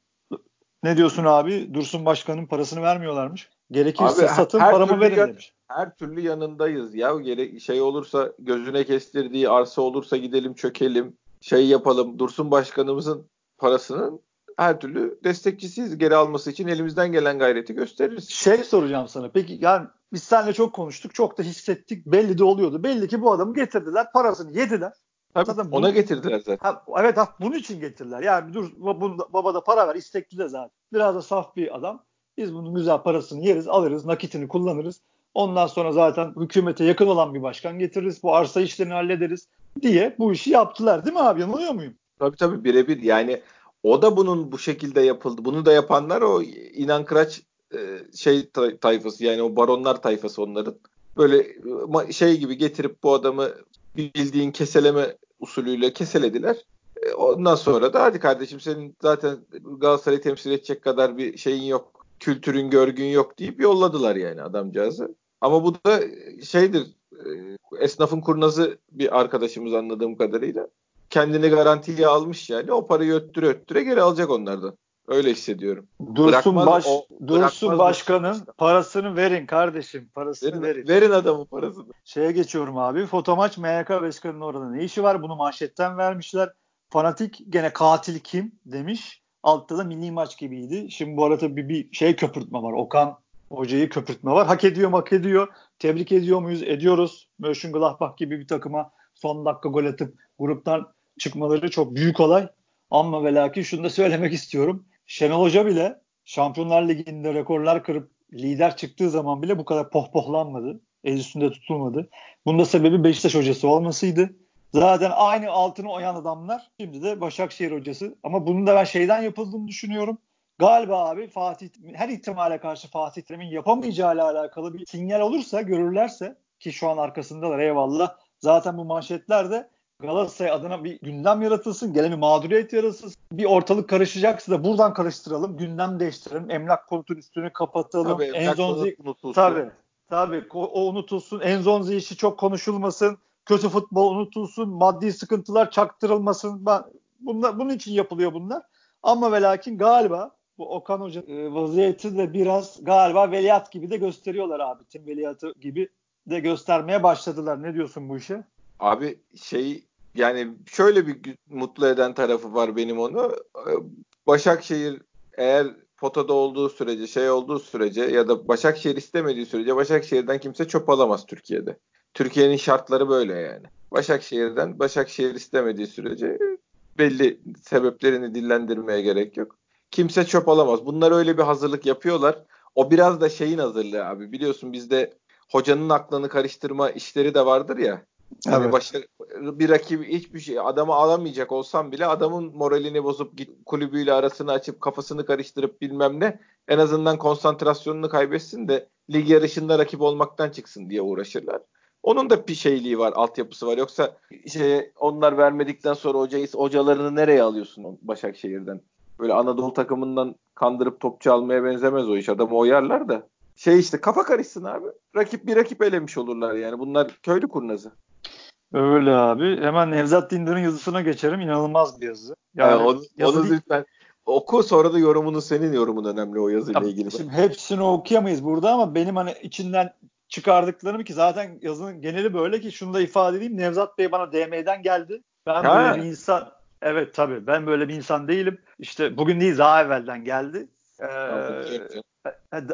B: Ne diyorsun abi? Dursun Başkan'ın parasını vermiyorlarmış. Gerekirse abi, satın paramı verin yan, demiş.
A: Her türlü yanındayız ya. Gerek şey olursa gözüne kestirdiği arsa olursa gidelim çökelim. Şey yapalım. Dursun Başkanımızın parasının her türlü destekçisiyiz. Geri alması için elimizden gelen gayreti gösteririz.
B: Şey soracağım sana. Peki yani biz seninle çok konuştuk. Çok da hissettik. Belli de oluyordu. Belli ki bu adamı getirdiler. Parasını yediler.
A: Tabii zaten ona bunu, getirdiler zaten.
B: Ha, evet ha, bunun için getirdiler. Yani dur baba da para ver istekli de zaten. Biraz da saf bir adam. Biz bunun güzel parasını yeriz, alırız, nakitini kullanırız. Ondan sonra zaten hükümete yakın olan bir başkan getiririz. Bu arsa işlerini hallederiz diye bu işi yaptılar değil mi abi? Yanılıyor muyum?
A: Tabii tabii birebir yani o da bunun bu şekilde yapıldı. Bunu da yapanlar o inan kıraç e, şey tayfası yani o baronlar tayfası onların. Böyle şey gibi getirip bu adamı bildiğin keseleme usulüyle keselediler. E, ondan sonra da hadi kardeşim senin zaten Galatasaray'ı temsil edecek kadar bir şeyin yok, kültürün, görgün yok deyip yolladılar yani adamcağızı. Ama bu da şeydir, esnafın kurnazı bir arkadaşımız anladığım kadarıyla kendini garantiye almış yani. O parayı öttüre öttüre geri alacak onlardan. Öyle hissediyorum.
B: Dursun bırakmaz, baş o, Dursun başkanın işte. parasını verin kardeşim. Parasını verin.
A: Verin, verin adamın parasını.
B: Şeye geçiyorum abi. Fotomaç MYK başkanının orada ne işi var? Bunu manşetten vermişler. Fanatik gene katil kim demiş. Altta da mini maç gibiydi. Şimdi bu arada bir, bir şey köpürtme var. Okan hocayı köpürtme var. Hak ediyor hak ediyor. Tebrik ediyor muyuz? Ediyoruz. Mönchengladbach gibi bir takıma son dakika gol atıp gruptan çıkmaları çok büyük olay. Ama ve lakin şunu da söylemek istiyorum. Şenol Hoca bile Şampiyonlar Ligi'nde rekorlar kırıp lider çıktığı zaman bile bu kadar pohpohlanmadı. El üstünde tutulmadı. Bunda sebebi Beşiktaş hocası olmasıydı. Zaten aynı altını oyan adamlar şimdi de Başakşehir hocası. Ama bunun da ben şeyden yapıldığını düşünüyorum. Galiba abi Fatih her ihtimale karşı Fatih Terim'in yapamayacağı ile alakalı bir sinyal olursa görürlerse ki şu an arkasındalar eyvallah. Zaten bu manşetlerde Galatasaray adına bir gündem yaratılsın, gelen bir mağduriyet yaratılsın. Bir ortalık karışacaksa da buradan karıştıralım, gündem değiştirelim, emlak konutun üstünü kapatalım. Tabii, Enzonzi tabii, tabii o unutulsun. Enzonzi işi çok konuşulmasın. Kötü futbol unutulsun, maddi sıkıntılar çaktırılmasın. Bunlar, bunun için yapılıyor bunlar. Ama ve lakin galiba bu Okan Hoca e, vaziyeti de biraz galiba veliaht gibi de gösteriyorlar abi. Tim veliahtı gibi de göstermeye başladılar. Ne diyorsun bu işe?
A: Abi şey yani şöyle bir mutlu eden tarafı var benim onu. Ee, Başakşehir eğer potada olduğu sürece, şey olduğu sürece ya da Başakşehir istemediği sürece Başakşehir'den kimse çöp alamaz Türkiye'de. Türkiye'nin şartları böyle yani. Başakşehir'den Başakşehir istemediği sürece belli sebeplerini dillendirmeye gerek yok. Kimse çöp alamaz. Bunlar öyle bir hazırlık yapıyorlar. O biraz da şeyin hazırlığı abi. Biliyorsun bizde hocanın aklını karıştırma işleri de vardır ya. Hani evet. bir rakip hiçbir şey adamı alamayacak olsam bile adamın moralini bozup git, kulübüyle arasını açıp kafasını karıştırıp bilmem ne en azından konsantrasyonunu kaybetsin de lig yarışında rakip olmaktan çıksın diye uğraşırlar. Onun da bir şeyliği var, altyapısı var. Yoksa şey onlar vermedikten sonra hocayı hocalarını nereye alıyorsun Başakşehir'den? Böyle Anadolu takımından kandırıp topçu almaya benzemez o iş. Adamı oyarlar da. Şey işte kafa karışsın abi. Rakip bir rakip elemiş olurlar yani. Bunlar köylü kurnazı.
B: Öyle abi. Hemen Nevzat Dindar'ın yazısına geçerim. İnanılmaz bir yazı.
A: Yani, yani onu, yazı onu lütfen oku sonra da yorumunu senin yorumun önemli o yazıyla ya, ilgili.
B: Şimdi hepsini okuyamayız burada ama benim hani içinden çıkardıklarım ki zaten yazının geneli böyle ki şunu da ifade edeyim. Nevzat Bey bana DM'den geldi. Ben ha. böyle bir insan evet tabii ben böyle bir insan değilim. İşte bugün değil daha evvelden geldi. Ee,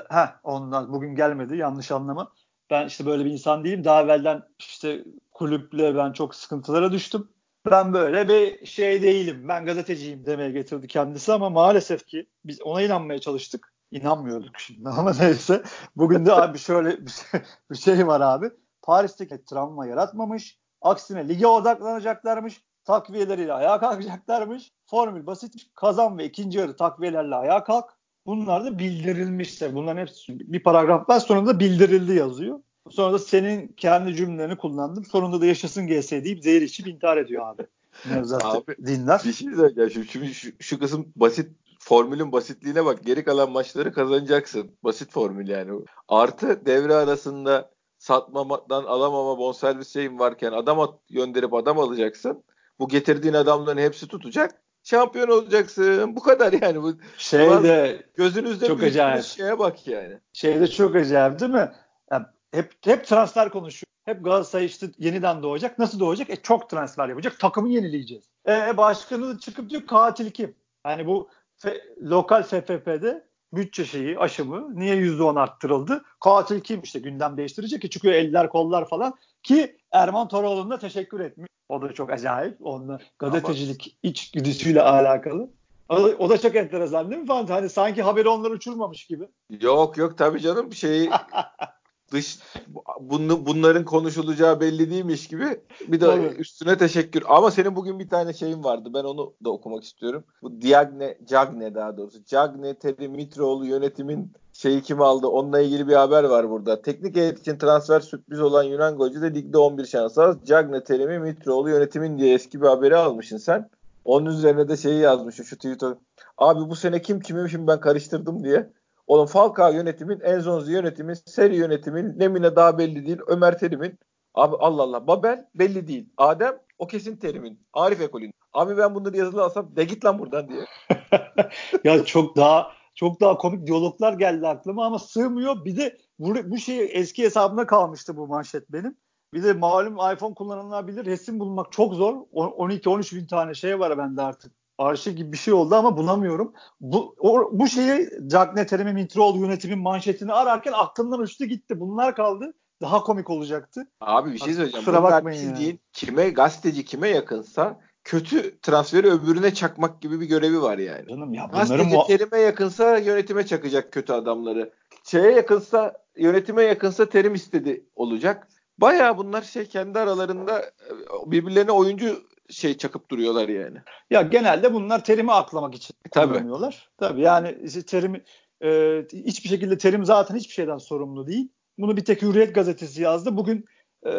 B: ha ondan bugün gelmedi yanlış anlama. Ben işte böyle bir insan değilim. Daha evvelden işte kulüple ben çok sıkıntılara düştüm. Ben böyle bir şey değilim. Ben gazeteciyim demeye getirdi kendisi ama maalesef ki biz ona inanmaya çalıştık. İnanmıyorduk şimdi ama neyse. Bugün de abi şöyle bir şey, bir şey var abi. Paris'teki travma yaratmamış. Aksine lige odaklanacaklarmış. Takviyeleriyle ayağa kalkacaklarmış. Formül basitmiş. Kazan ve ikinci yarı takviyelerle ayağa kalk. Bunlar da bildirilmişse. Bunların hepsi bir paragraf var. Sonunda bildirildi yazıyor. Sonra da senin kendi cümlelerini kullandım. Sonunda da yaşasın GS deyip zehir içip intihar ediyor abi. Nevzat abi,
A: dinler. Bir şey söyleyeceğim. Şimdi, şu, şu kısım basit formülün basitliğine bak. Geri kalan maçları kazanacaksın. Basit formül yani. Artı devre arasında satmamadan alamama bonservis şeyin varken adam at, gönderip adam alacaksın. Bu getirdiğin adamların hepsi tutacak. Şampiyon olacaksın. Bu kadar yani. Bu
B: şeyde
A: gözünüzde çok acayip. şeye bak yani.
B: Şeyde çok acayip değil mi? Yani hep hep transfer konuşuyor. Hep Galatasaray işte yeniden doğacak. Nasıl doğacak? E çok transfer yapacak. Takımı yenileyeceğiz. E başkanı çıkıp diyor katil kim? Yani bu fe, lokal FFP'de bütçe şeyi aşımı niye %10 arttırıldı? Katil kim işte gündem değiştirecek ki çıkıyor eller kollar falan ki Erman Toroğlu'na teşekkür etmiş. O da çok acayip. Onunla gazetecilik Ama... iç güdüsüyle alakalı. O, o da çok enteresan değil mi Fanta? Hani sanki haberi onlar uçurmamış gibi.
A: Yok yok tabii canım şey dış bunu, bunların konuşulacağı belli değilmiş gibi bir de Tabii. üstüne teşekkür. Ama senin bugün bir tane şeyin vardı. Ben onu da okumak istiyorum. Bu Diagne, Cagne daha doğrusu. Cagne Teddy Mitroğlu yönetimin şeyi kim aldı? Onunla ilgili bir haber var burada. Teknik heyet için transfer sürpriz olan Yunan golcü de ligde 11 şans az. Cagne Terimi Mitroğlu yönetimin diye eski bir haberi almışsın sen. Onun üzerine de şeyi yazmış şu Twitter. Abi bu sene kim kimi şimdi ben karıştırdım diye. Oğlum Falcao yönetimin, Enzonzi yönetimin, Seri yönetimin, Nemine daha belli değil. Ömer Terim'in. Abi Allah Allah. Babel belli değil. Adem o kesin Terim'in. Arif Ekol'ün. Abi ben bunları yazılı alsam de git lan buradan diye.
B: ya çok daha çok daha komik diyaloglar geldi aklıma ama sığmıyor. Bir de bu, bu şey eski hesabımda kalmıştı bu manşet benim. Bir de malum iPhone kullananlar bilir resim bulmak çok zor. 12-13 bin tane şey var bende artık arşiv gibi bir şey oldu ama bulamıyorum. Bu o, bu şeyi Cagne Terimi Mitroğlu yönetimin manşetini ararken aklımdan uçtu gitti. Bunlar kaldı. Daha komik olacaktı.
A: Abi bir şey söyleyeceğim. Kusura bakmayın bildiğin yani. kime gazeteci kime yakınsa kötü transferi öbürüne çakmak gibi bir görevi var yani. Canım ya Gazeteci mu- terime yakınsa yönetime çakacak kötü adamları. Şeye yakınsa yönetime yakınsa terim istedi olacak. Baya bunlar şey kendi aralarında e, birbirlerine oyuncu şey çakıp duruyorlar yani.
B: Ya genelde bunlar terimi aklamak için Tabii. kullanıyorlar. Tabii yani işte terimi e, hiçbir şekilde terim zaten hiçbir şeyden sorumlu değil. Bunu bir tek Hürriyet gazetesi yazdı. Bugün e,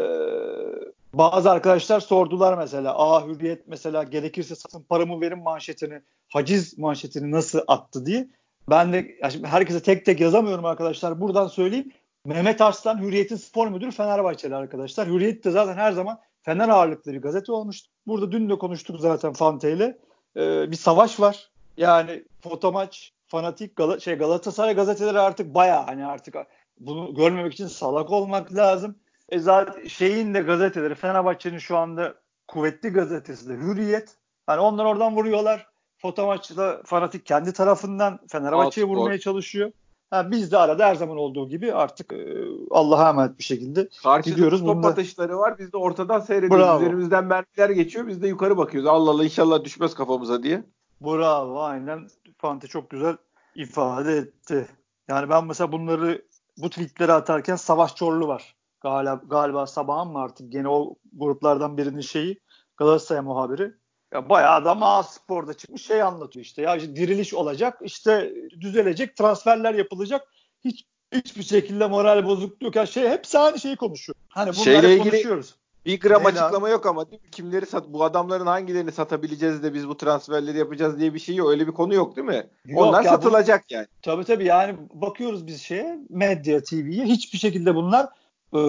B: bazı arkadaşlar sordular mesela. Aa Hürriyet mesela gerekirse satın paramı verin manşetini, haciz manşetini nasıl attı diye. Ben de herkese tek tek yazamıyorum arkadaşlar. Buradan söyleyeyim. Mehmet Arslan Hürriyet'in spor müdürü Fenerbahçeli arkadaşlar. Hürriyet de zaten her zaman Fener ağırlıklı bir gazete olmuştu. Burada dün de konuştuk zaten Fante ile. Ee, bir savaş var. Yani fotomaç, fanatik Gal şey Galatasaray gazeteleri artık baya hani artık bunu görmemek için salak olmak lazım. E zaten şeyin de gazeteleri Fenerbahçe'nin şu anda kuvvetli gazetesi de Hürriyet. Hani onlar oradan vuruyorlar. Fotomaçla fanatik kendi tarafından Fenerbahçe'ye vurmaya çalışıyor. Ha, biz de arada her zaman olduğu gibi artık e, Allah'a emanet bir şekilde Karşıda gidiyoruz.
A: top Bunda... atışları var. Biz de ortadan seyrediyoruz. Bravo. Üzerimizden mermiler geçiyor. Biz de yukarı bakıyoruz. Allah Allah inşallah düşmez kafamıza diye.
B: Bravo aynen. Fante çok güzel ifade etti. Yani ben mesela bunları bu tweetleri atarken Savaş Çorlu var. Galiba, galiba sabahın mı artık gene o gruplardan birinin şeyi Galatasaray muhabiri. Ya bayağı da Maas Spor'da çıkmış şey anlatıyor işte. Ya işte diriliş olacak, işte düzelecek, transferler yapılacak. Hiç hiçbir şekilde moral bozukluğu yok. Yani şey hepsi aynı şeyi konuşuyor. Hani bunları Şeyle ilgili konuşuyoruz.
A: Bir gram Neyle açıklama yok ama değil mi? Kimleri sat bu adamların hangilerini satabileceğiz de biz bu transferleri yapacağız diye bir şey yok. Öyle bir konu yok değil mi? Yok Onlar ya, satılacak bu, yani.
B: Tabii tabii yani bakıyoruz biz şeye medya TV'ye hiçbir şekilde bunlar e,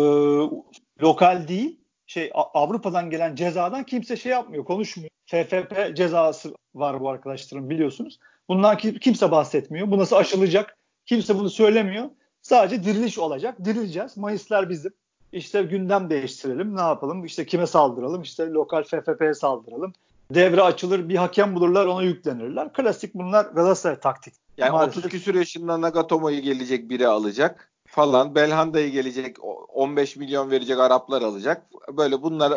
B: lokal değil şey Avrupa'dan gelen cezadan kimse şey yapmıyor, konuşmuyor. FFP cezası var bu arkadaşların biliyorsunuz. Bundan kimse bahsetmiyor. Bu nasıl aşılacak? Kimse bunu söylemiyor. Sadece diriliş olacak. Dirileceğiz. Mayıslar bizim. İşte gündem değiştirelim. Ne yapalım? İşte kime saldıralım? İşte lokal FFP'ye saldıralım. Devre açılır, bir hakem bulurlar, ona yüklenirler. Klasik bunlar Galatasaray taktik.
A: Yani Maalesef. 30 küsür yaşında Nagatomo'yu gelecek biri alacak falan. Belhanda'yı gelecek 15 milyon verecek Araplar alacak. Böyle bunlar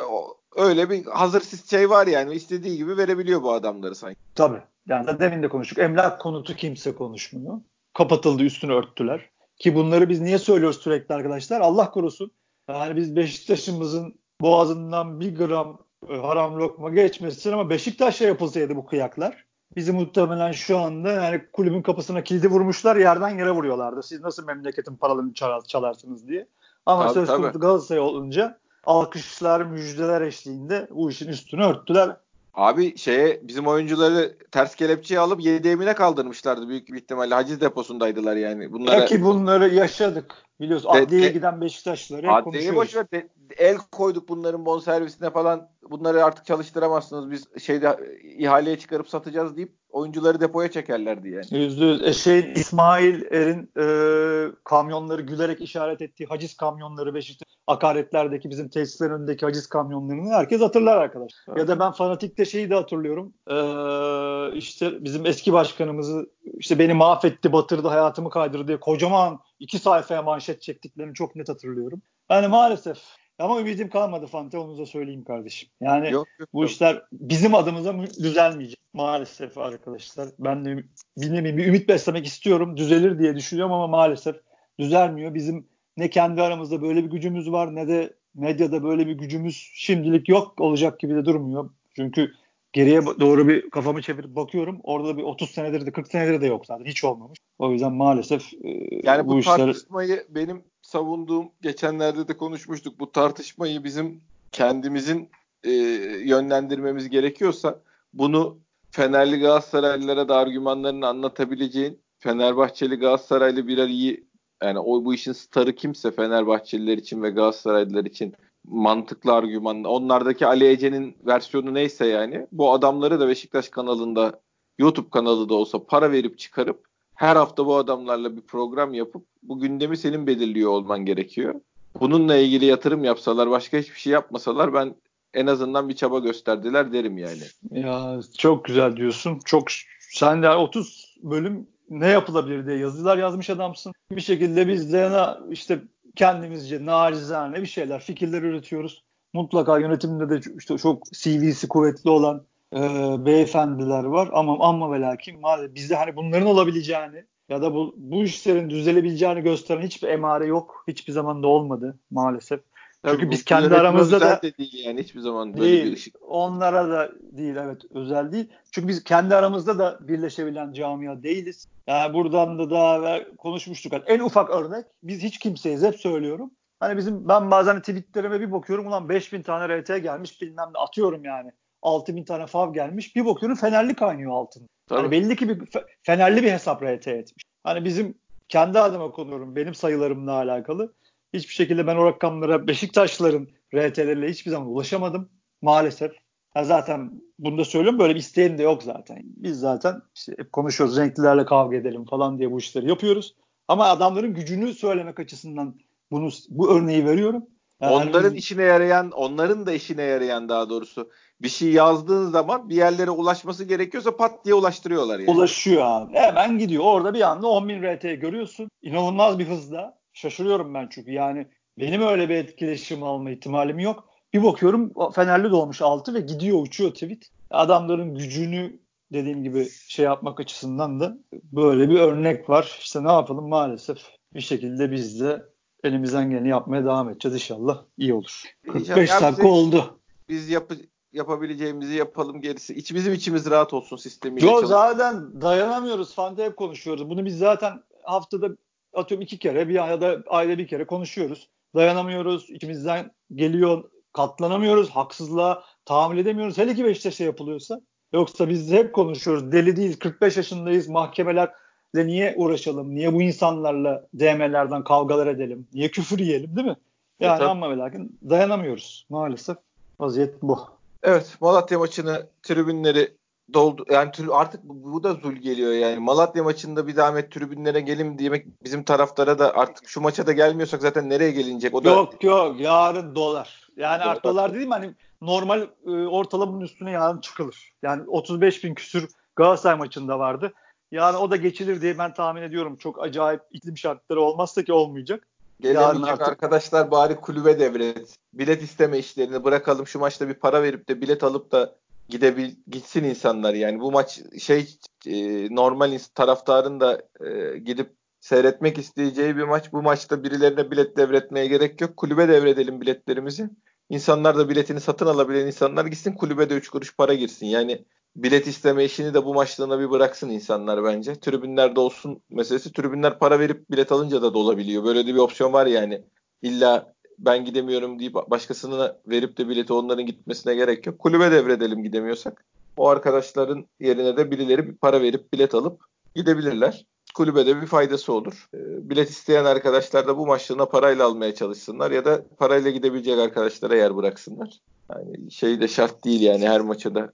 A: öyle bir hazır şey var yani istediği gibi verebiliyor bu adamları sanki.
B: Tabii. Yani da demin de konuştuk. Emlak konutu kimse konuşmuyor. Kapatıldı üstünü örttüler. Ki bunları biz niye söylüyoruz sürekli arkadaşlar? Allah korusun. Yani biz Beşiktaş'ımızın boğazından bir gram e, haram lokma geçmesin ama Beşiktaş'a yapılsaydı bu kıyaklar bizi muhtemelen şu anda yani kulübün kapısına kilidi vurmuşlar yerden yere vuruyorlardı. Siz nasıl memleketin paralarını çalar, çalarsınız diye. Ama tabii, söz konusu Galatasaray olunca alkışlar, müjdeler eşliğinde bu işin üstünü örttüler.
A: Abi şeye bizim oyuncuları ters kelepçeye alıp 7 emine kaldırmışlardı büyük bir ihtimalle. Haciz deposundaydılar yani.
B: Bunlara... Peki bunları yaşadık. Biliyorsun adliyeye giden Beşiktaşlıları
A: Adliyeyi boş ver. De, el koyduk bunların bon servisine falan. Bunları artık çalıştıramazsınız. Biz şeyde ihaleye çıkarıp satacağız deyip oyuncuları depoya çekerlerdi yani.
B: Yüzde yüz. E şey İsmail Er'in e, kamyonları gülerek işaret ettiği haciz kamyonları Beşiktaş akaretlerdeki bizim tesislerin önündeki haciz kamyonlarını herkes hatırlar arkadaşlar. Evet. Ya da ben fanatikte şeyi de hatırlıyorum. Ee, işte bizim eski başkanımızı işte beni mahvetti, batırdı, hayatımı kaydırdı diye kocaman iki sayfaya manşet çektiklerini çok net hatırlıyorum. Yani maalesef ama ümidim kalmadı Fante onu da söyleyeyim kardeşim. Yani yok, yok, bu yok. işler bizim adımıza düzelmeyecek maalesef arkadaşlar. Ben de bir, bir ümit beslemek istiyorum. Düzelir diye düşünüyorum ama maalesef düzelmiyor. Bizim ne kendi aramızda böyle bir gücümüz var ne de medyada böyle bir gücümüz şimdilik yok olacak gibi de durmuyor. Çünkü geriye doğru bir kafamı çevirip bakıyorum. Orada bir 30 senedir de 40 senedir de yok zaten. Hiç olmamış. O yüzden maalesef
A: e, yani bu, bu işler... tartışmayı benim savunduğum geçenlerde de konuşmuştuk. Bu tartışmayı bizim kendimizin e, yönlendirmemiz gerekiyorsa bunu Fenerli Galatasaraylılara da argümanlarını anlatabileceğin Fenerbahçeli Galatasaraylı birer iyi yani o bu işin starı kimse Fenerbahçeliler için ve Galatasaraylılar için mantıklı argüman. Onlardaki Ali Ece'nin versiyonu neyse yani bu adamları da Beşiktaş kanalında YouTube kanalı da olsa para verip çıkarıp her hafta bu adamlarla bir program yapıp bu gündemi senin belirliyor olman gerekiyor. Bununla ilgili yatırım yapsalar başka hiçbir şey yapmasalar ben en azından bir çaba gösterdiler derim yani.
B: Ya çok güzel diyorsun. Çok sen de 30 bölüm ne yapılabilir diye yazılar yazmış adamsın. Bir şekilde biz de işte kendimizce narizane bir şeyler, fikirler üretiyoruz. Mutlaka yönetimde de işte çok CV'si kuvvetli olan e, beyefendiler var ama ama ve lakin maalesef bizde hani bunların olabileceğini ya da bu, bu işlerin düzelebileceğini gösteren hiçbir emare yok. Hiçbir zaman da olmadı maalesef. Çünkü Tabii biz kendi aramızda da
A: de değil yani hiçbir zaman böyle değil, bir ışık.
B: Onlara da değil evet özel değil. Çünkü biz kendi aramızda da birleşebilen camia değiliz. Yani buradan da daha konuşmuştuk. Yani en ufak örnek biz hiç kimseyiz hep söylüyorum. Hani bizim ben bazen tweetlerime bir bakıyorum ulan 5000 tane RT gelmiş bilmem ne atıyorum yani. 6000 tane fav gelmiş. Bir bakıyorum Fenerli kaynıyor altın. Yani belli ki bir Fenerli bir hesap RT etmiş. Hani bizim kendi adıma konuyorum benim sayılarımla alakalı. Hiçbir şekilde ben o rakamlara Beşiktaşların RT'leriyle hiçbir zaman ulaşamadım maalesef. Ha zaten bunu da söylüyorum böyle bir isteğim de yok zaten. Biz zaten işte hep konuşuyoruz renklilerle kavga edelim falan diye bu işleri yapıyoruz. Ama adamların gücünü söylemek açısından bunu bu örneği veriyorum.
A: Yani onların işine yarayan, onların da işine yarayan daha doğrusu bir şey yazdığın zaman bir yerlere ulaşması gerekiyorsa pat diye ulaştırıyorlar yani.
B: Ulaşıyor abi. Hemen gidiyor. Orada bir anda 10.000 RT görüyorsun. İnanılmaz bir hızla. Şaşırıyorum ben çünkü yani benim öyle bir etkileşim alma ihtimalim yok. Bir bakıyorum Fenerli doğmuş altı ve gidiyor uçuyor tweet. Adamların gücünü dediğim gibi şey yapmak açısından da böyle bir örnek var. İşte ne yapalım maalesef bir şekilde biz de elimizden geleni yapmaya devam edeceğiz inşallah iyi olur. 45 dakika oldu.
A: Biz yap yapabileceğimizi yapalım gerisi. İç, bizim içimiz rahat olsun sistemiyle.
B: Yok zaten dayanamıyoruz. Fante hep konuşuyoruz. Bunu biz zaten haftada atıyorum iki kere bir ya da ayda bir kere konuşuyoruz. Dayanamıyoruz. İçimizden geliyor. Katlanamıyoruz. Haksızlığa tahammül edemiyoruz. Hele ki Beşiktaş'a yapılıyorsa. Yoksa biz hep konuşuyoruz. Deli değiliz. 45 yaşındayız. Mahkemelerle niye uğraşalım? Niye bu insanlarla DM'lerden kavgalar edelim? Niye küfür yiyelim değil mi? Yani evet, ama ve lakin dayanamıyoruz. Maalesef vaziyet bu.
A: Evet Malatya maçını tribünleri doldu. Yani artık bu, bu da zul geliyor yani. Malatya maçında bir zahmet tribünlere gelin demek bizim taraftara da artık şu maça da gelmiyorsak zaten nereye gelinecek? O da
B: Yok yok yarın dolar. Yani dolar, artık dolar değil mi? Hani normal e, ortalamanın üstüne yarın çıkılır. Yani 35 bin küsür Galatasaray maçında vardı. Yani o da geçilir diye ben tahmin ediyorum. Çok acayip iklim şartları olmazsa ki olmayacak.
A: Gelemeyecek artık... arkadaşlar bari kulübe devret. Bilet isteme işlerini bırakalım. Şu maçta bir para verip de bilet alıp da gidebil gitsin insanlar yani. Bu maç şey e, normal taraftarın da e, gidip seyretmek isteyeceği bir maç. Bu maçta birilerine bilet devretmeye gerek yok. Kulübe devredelim biletlerimizi. İnsanlar da biletini satın alabilen insanlar gitsin kulübe de 3 kuruş para girsin. Yani bilet isteme işini de bu maçlarına bir bıraksın insanlar bence. Tribünlerde olsun meselesi. Tribünler para verip bilet alınca da dolabiliyor. Böyle de bir opsiyon var yani. İlla ben gidemiyorum deyip başkasına verip de bileti onların gitmesine gerek yok. Kulübe devredelim gidemiyorsak. O arkadaşların yerine de birileri bir para verip bilet alıp gidebilirler. Kulübede bir faydası olur. E, bilet isteyen arkadaşlar da bu maçlarına parayla almaya çalışsınlar ya da parayla gidebilecek arkadaşlara yer bıraksınlar. Yani şey de şart değil yani her maça da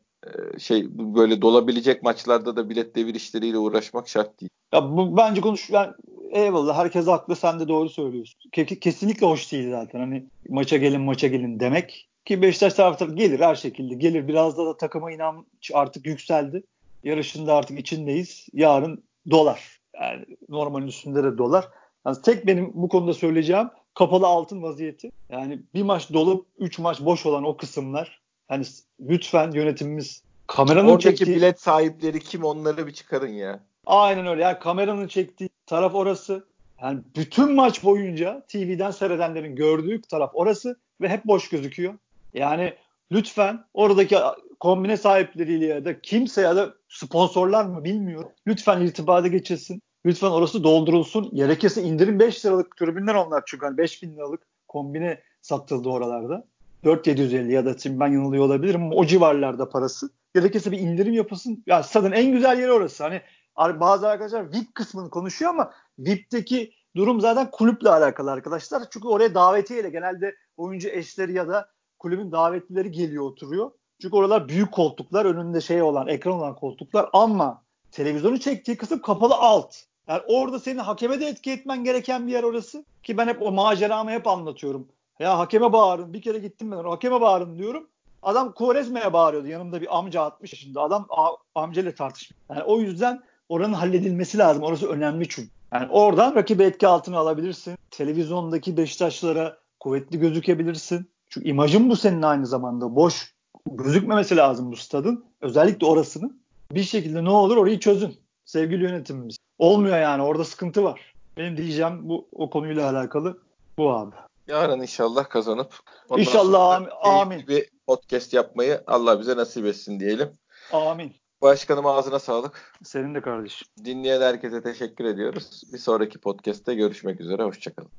A: şey böyle dolabilecek maçlarda da bilet devir işleriyle uğraşmak şart değil.
B: Ya bu bence konuş ben eyvallah herkes haklı sen de doğru söylüyorsun. Kesinlikle hoş değil zaten. Hani maça gelin maça gelin demek ki Beşiktaş taraftarı gelir her şekilde gelir. Biraz da, da takıma inanç artık yükseldi. Yarışında artık içindeyiz. Yarın dolar. Yani normalin üstünde de dolar. Yani tek benim bu konuda söyleyeceğim kapalı altın vaziyeti. Yani bir maç dolup üç maç boş olan o kısımlar. Hani lütfen yönetimimiz kameranın
A: Oradaki
B: çektiği...
A: bilet sahipleri kim onları bir çıkarın ya.
B: Aynen öyle. Yani kameranın çektiği taraf orası. Yani bütün maç boyunca TV'den seyredenlerin gördüğü taraf orası ve hep boş gözüküyor. Yani lütfen oradaki kombine sahipleriyle ya da kimse ya da sponsorlar mı bilmiyorum. Lütfen irtibada geçilsin. Lütfen orası doldurulsun. Gerekirse indirim 5 liralık tribünler onlar çünkü hani 5 bin liralık kombine satıldı oralarda. 4750 ya da şimdi ben yanılıyor olabilirim ama o civarlarda parası. Gerekirse bir indirim yapılsın. Ya stadın en güzel yeri orası. Hani bazı arkadaşlar VIP kısmını konuşuyor ama VIP'teki durum zaten kulüple alakalı arkadaşlar. Çünkü oraya davetiyeyle genelde oyuncu eşleri ya da kulübün davetlileri geliyor oturuyor. Çünkü oralar büyük koltuklar önünde şey olan ekran olan koltuklar ama televizyonu çektiği kısım kapalı alt. Yani orada senin hakeme de etki etmen gereken bir yer orası. Ki ben hep o maceramı hep anlatıyorum. Ya hakeme bağırın. Bir kere gittim ben hakeme bağırın diyorum. Adam Kovarezme'ye bağırıyordu. Yanımda bir amca 60 yaşında. Adam amcayla tartışmış. Yani o yüzden oranın halledilmesi lazım. Orası önemli çünkü. Yani oradan rakibi etki altına alabilirsin. Televizyondaki Beşiktaşlılara kuvvetli gözükebilirsin. Çünkü imajın bu senin aynı zamanda. Boş gözükmemesi lazım bu stadın. Özellikle orasının. Bir şekilde ne olur orayı çözün. Sevgili yönetimimiz. Olmuyor yani orada sıkıntı var. Benim diyeceğim bu o konuyla alakalı bu abi.
A: Yarın inşallah kazanıp
B: İnşallah amin. amin.
A: Bir podcast yapmayı Allah bize nasip etsin diyelim.
B: Amin.
A: Başkanım ağzına sağlık.
B: Senin de kardeşim.
A: Dinleyen herkese teşekkür ediyoruz. Bir sonraki podcast'te görüşmek üzere. Hoşçakalın.